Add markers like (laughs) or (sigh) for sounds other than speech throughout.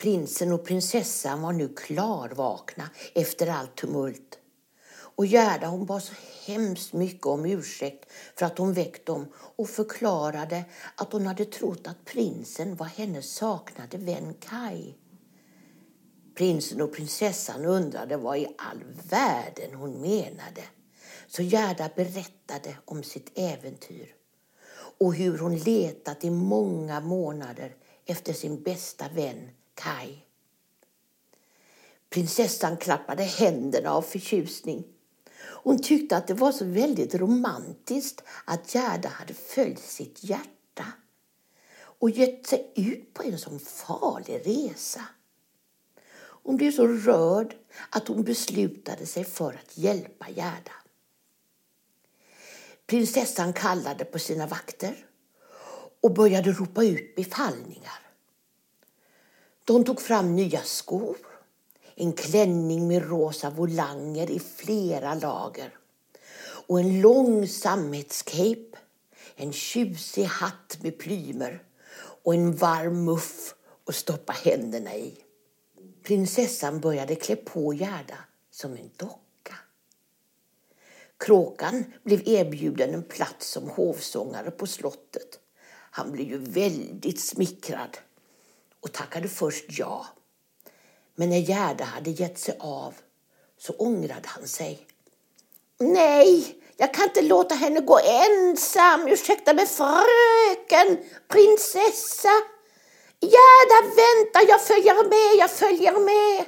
Prinsen och prinsessan var nu klarvakna efter allt tumult. Och Gerda hon bad så hemskt mycket om ursäkt för att hon väckt dem och förklarade att hon hade trott att prinsen var hennes saknade vän Kai. Prinsen och prinsessan undrade vad i all världen hon menade. Så Gerda berättade om sitt äventyr och hur hon letat i många månader efter sin bästa vän Kai. Prinsessan klappade händerna av förtjusning. Hon tyckte att det var så väldigt romantiskt att Gerda hade följt sitt hjärta och gett sig ut på en sån farlig resa. Hon blev så rörd att hon beslutade sig för att hjälpa Gerda. Prinsessan kallade på sina vakter och började ropa ut befallningar. De tog fram nya skor, en klänning med rosa volanger i flera lager och en lång sammetscape, en tjusig hatt med plymer och en varm muff att stoppa händerna i. Prinsessan började klä på Gerda som en docka. Kråkan blev erbjuden en plats som hovsångare på slottet. Han blev ju väldigt smickrad och tackade först ja. Men när Gerda hade gett sig av så ångrade han sig. Nej, jag kan inte låta henne gå ensam. Ursäkta mig fröken, prinsessa. Gerda, vänta, jag följer med, jag följer med.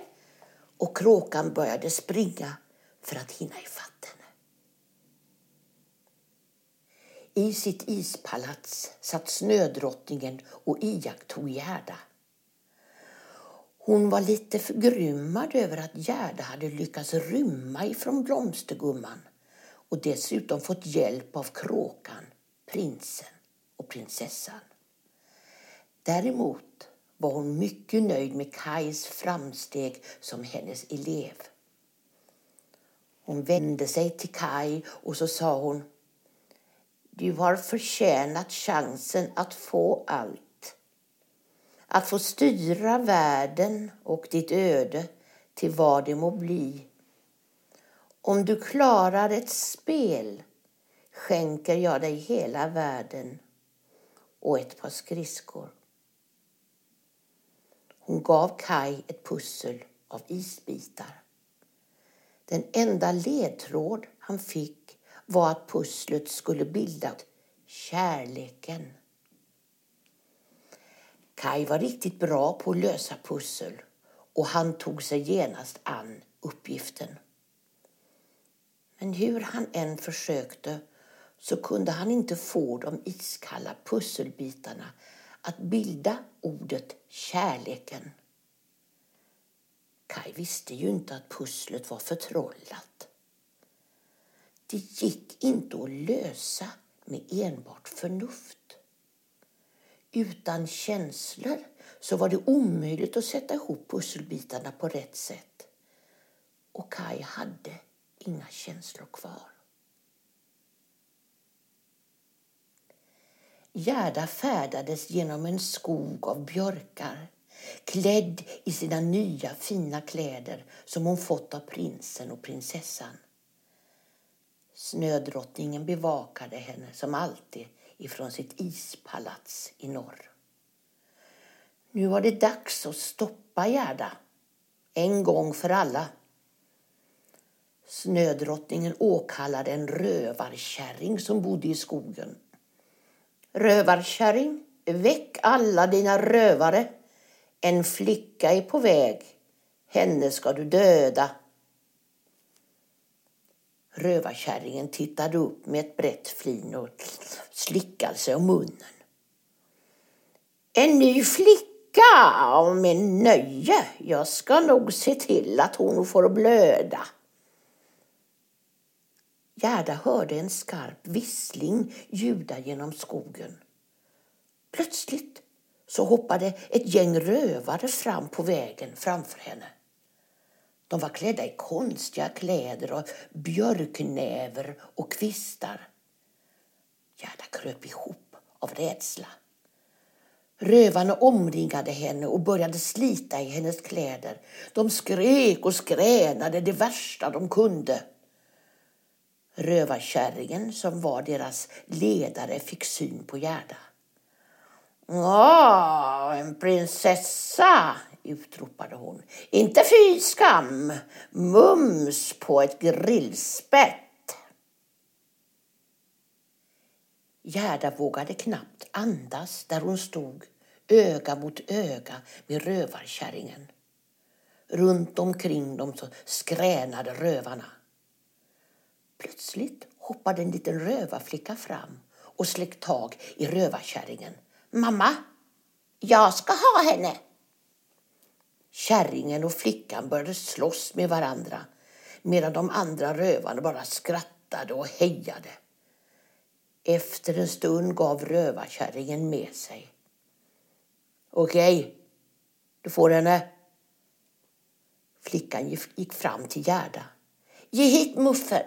Och kråkan började springa för att hinna ifatt henne. I sitt ispalats satt snödrottningen och iakttog Gerda. Hon var lite förgrymmad över att Gerda hade lyckats rymma ifrån blomstergumman och dessutom fått hjälp av kråkan, prinsen och prinsessan. Däremot var hon mycket nöjd med Kais framsteg som hennes elev. Hon vände sig till Kai och så sa hon Du har förtjänat chansen att få allt. Att få styra världen och ditt öde till vad det må bli. Om du klarar ett spel skänker jag dig hela världen och ett par skridskor. Hon gav Kai ett pussel av isbitar. Den enda ledtråd han fick var att pusslet skulle bilda kärleken. Kai var riktigt bra på att lösa pussel och han tog sig genast an uppgiften. Men hur han än försökte så kunde han inte få de iskalla pusselbitarna att bilda ordet kärleken. Kai visste ju inte att pusslet var förtrollat. Det gick inte att lösa med enbart förnuft. Utan känslor så var det omöjligt att sätta ihop pusselbitarna på rätt sätt. Och Kai hade inga känslor kvar. Gerda färdades genom en skog av björkar klädd i sina nya fina kläder som hon fått av prinsen och prinsessan. Snödrottningen bevakade henne som alltid ifrån sitt ispalats i norr. Nu var det dags att stoppa Gerda, en gång för alla. Snödrottningen åkallade en rövarkärring som bodde i skogen. Rövarkärring, väck alla dina rövare. En flicka är på väg. Henne ska du döda. Rövarkärringen tittade upp med ett brett flin och slickade sig om munnen. En ny flicka? Med nöje. Jag ska nog se till att hon får blöda. Gerda hörde en skarp vissling ljuda genom skogen. Plötsligt så hoppade ett gäng rövare fram på vägen framför henne. De var klädda i konstiga kläder och björknäver och kvistar. Gerda kröp ihop av rädsla. Rövarna omringade henne och började slita i hennes kläder. De skrek och skränade det värsta de kunde. Rövarkärringen som var deras ledare fick syn på Gerda. Ja, en prinsessa, utropade hon. Inte fy skam, mums på ett grillspett. Gerda vågade knappt andas där hon stod öga mot öga med rövarkärringen. Runt omkring dem så skränade rövarna. Plötsligt hoppade en liten rövarflicka fram och släckte tag i rövarkärringen. Mamma, jag ska ha henne! Kärringen och flickan började slåss med varandra medan de andra rövarna bara skrattade och hejade. Efter en stund gav rövarkärringen med sig. Okej, du får henne. Flickan gick fram till Gerda. Ge hit muffen.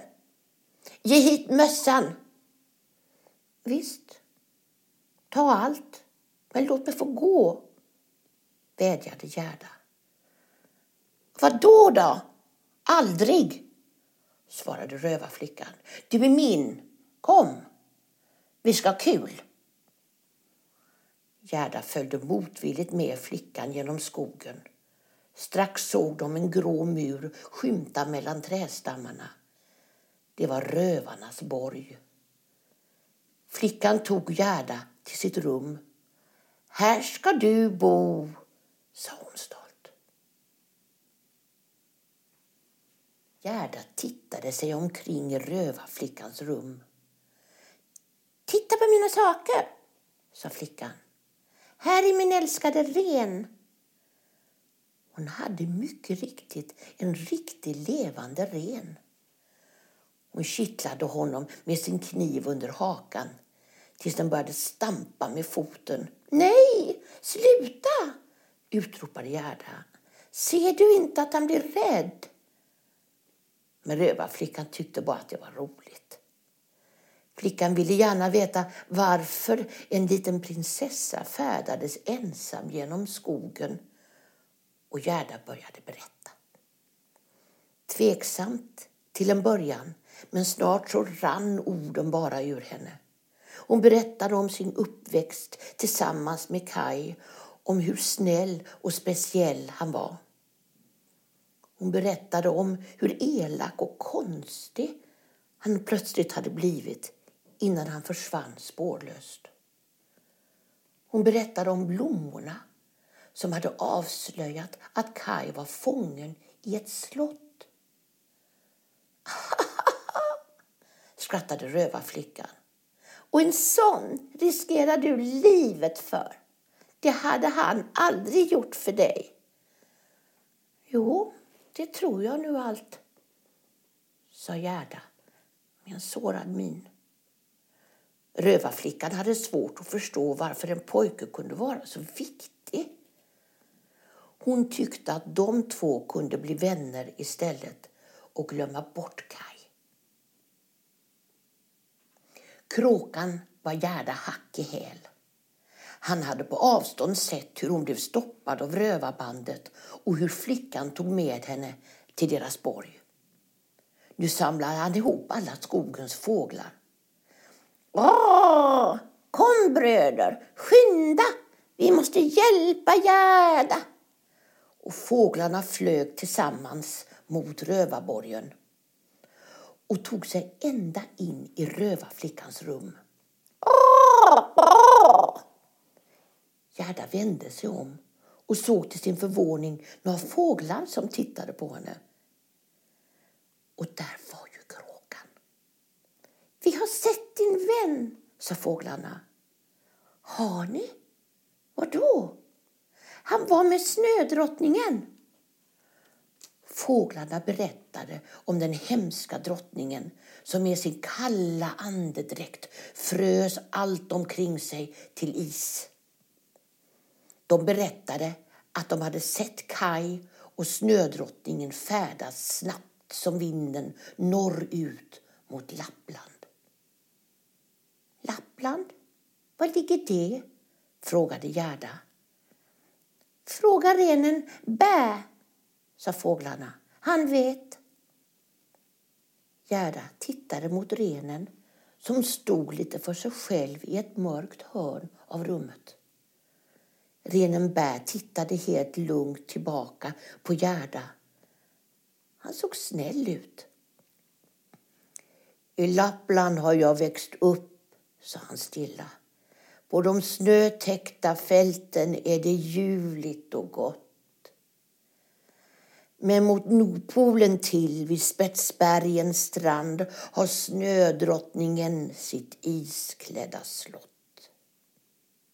Ge hit mössan. Visst, ta allt, men låt mig få gå, vädjade Gerda. Vad då då? Aldrig, svarade rövarflickan. Du är min. Kom, vi ska ha kul. Gerda följde motvilligt med flickan genom skogen. Strax såg de en grå mur skymta mellan trädstammarna. Det var rövarnas borg. Flickan tog Gerda till sitt rum. Här ska du bo, sa hon stolt. Gerda tittade sig omkring i rövarflickans rum. Titta på mina saker, sa flickan. Här är min älskade ren. Hon hade mycket riktigt en riktig levande ren. Hon kittlade honom med sin kniv under hakan tills den började stampa med foten. Nej, sluta! utropade Gerda. Ser du inte att han blir rädd? Men rövarflickan tyckte bara att det var roligt. Flickan ville gärna veta varför en liten prinsessa färdades ensam genom skogen och Gerda började berätta. Tveksamt till en början, men snart så rann orden bara ur henne. Hon berättade om sin uppväxt tillsammans med Kai, om hur snäll och speciell han var. Hon berättade om hur elak och konstig han plötsligt hade blivit innan han försvann spårlöst. Hon berättade om blommorna som hade avslöjat att Kai var fången i ett slott. (laughs) skrattade rövarflickan. Och en sån riskerar du livet för. Det hade han aldrig gjort för dig. Jo, det tror jag nu allt, sa Gerda med en sårad min. Rövarflickan hade svårt att förstå varför en pojke kunde vara så viktig. Hon tyckte att de två kunde bli vänner istället och glömma bort Kaj.'" Kråkan var Gerda hack i häl. Han hade på avstånd sett hur hon blev stoppad av rövarbandet och hur flickan tog med henne till deras borg. Nu samlade han ihop alla skogens fåglar Åh, kom bröder, skynda! Vi måste hjälpa Gerda! Och fåglarna flög tillsammans mot rövarborgen och tog sig ända in i rövarflickans rum. Gerda vände sig om och såg till sin förvåning några fåglar som tittade på henne. Och där var ju kråkan. Vi har sett din vän, sa fåglarna. Har ni? Vad då? Han var med snödrottningen. Fåglarna berättade om den hemska drottningen som med sin kalla andedräkt frös allt omkring sig till is. De berättade att de hade sett Kai och snödrottningen färdas snabbt som vinden norrut mot Lappland. Lappland? Var ligger det? frågade Gerda. Fråga renen Bä, sa fåglarna. Han vet. Gerda tittade mot renen som stod lite för sig själv i ett mörkt hörn av rummet. Renen Bär tittade helt lugnt tillbaka på Gerda. Han såg snäll ut. I Lappland har jag växt upp, sa han stilla. På de snötäckta fälten är det ljuvligt och gott. Men mot Nordpolen till vid Spetsbergens strand har snödrottningen sitt isklädda slott.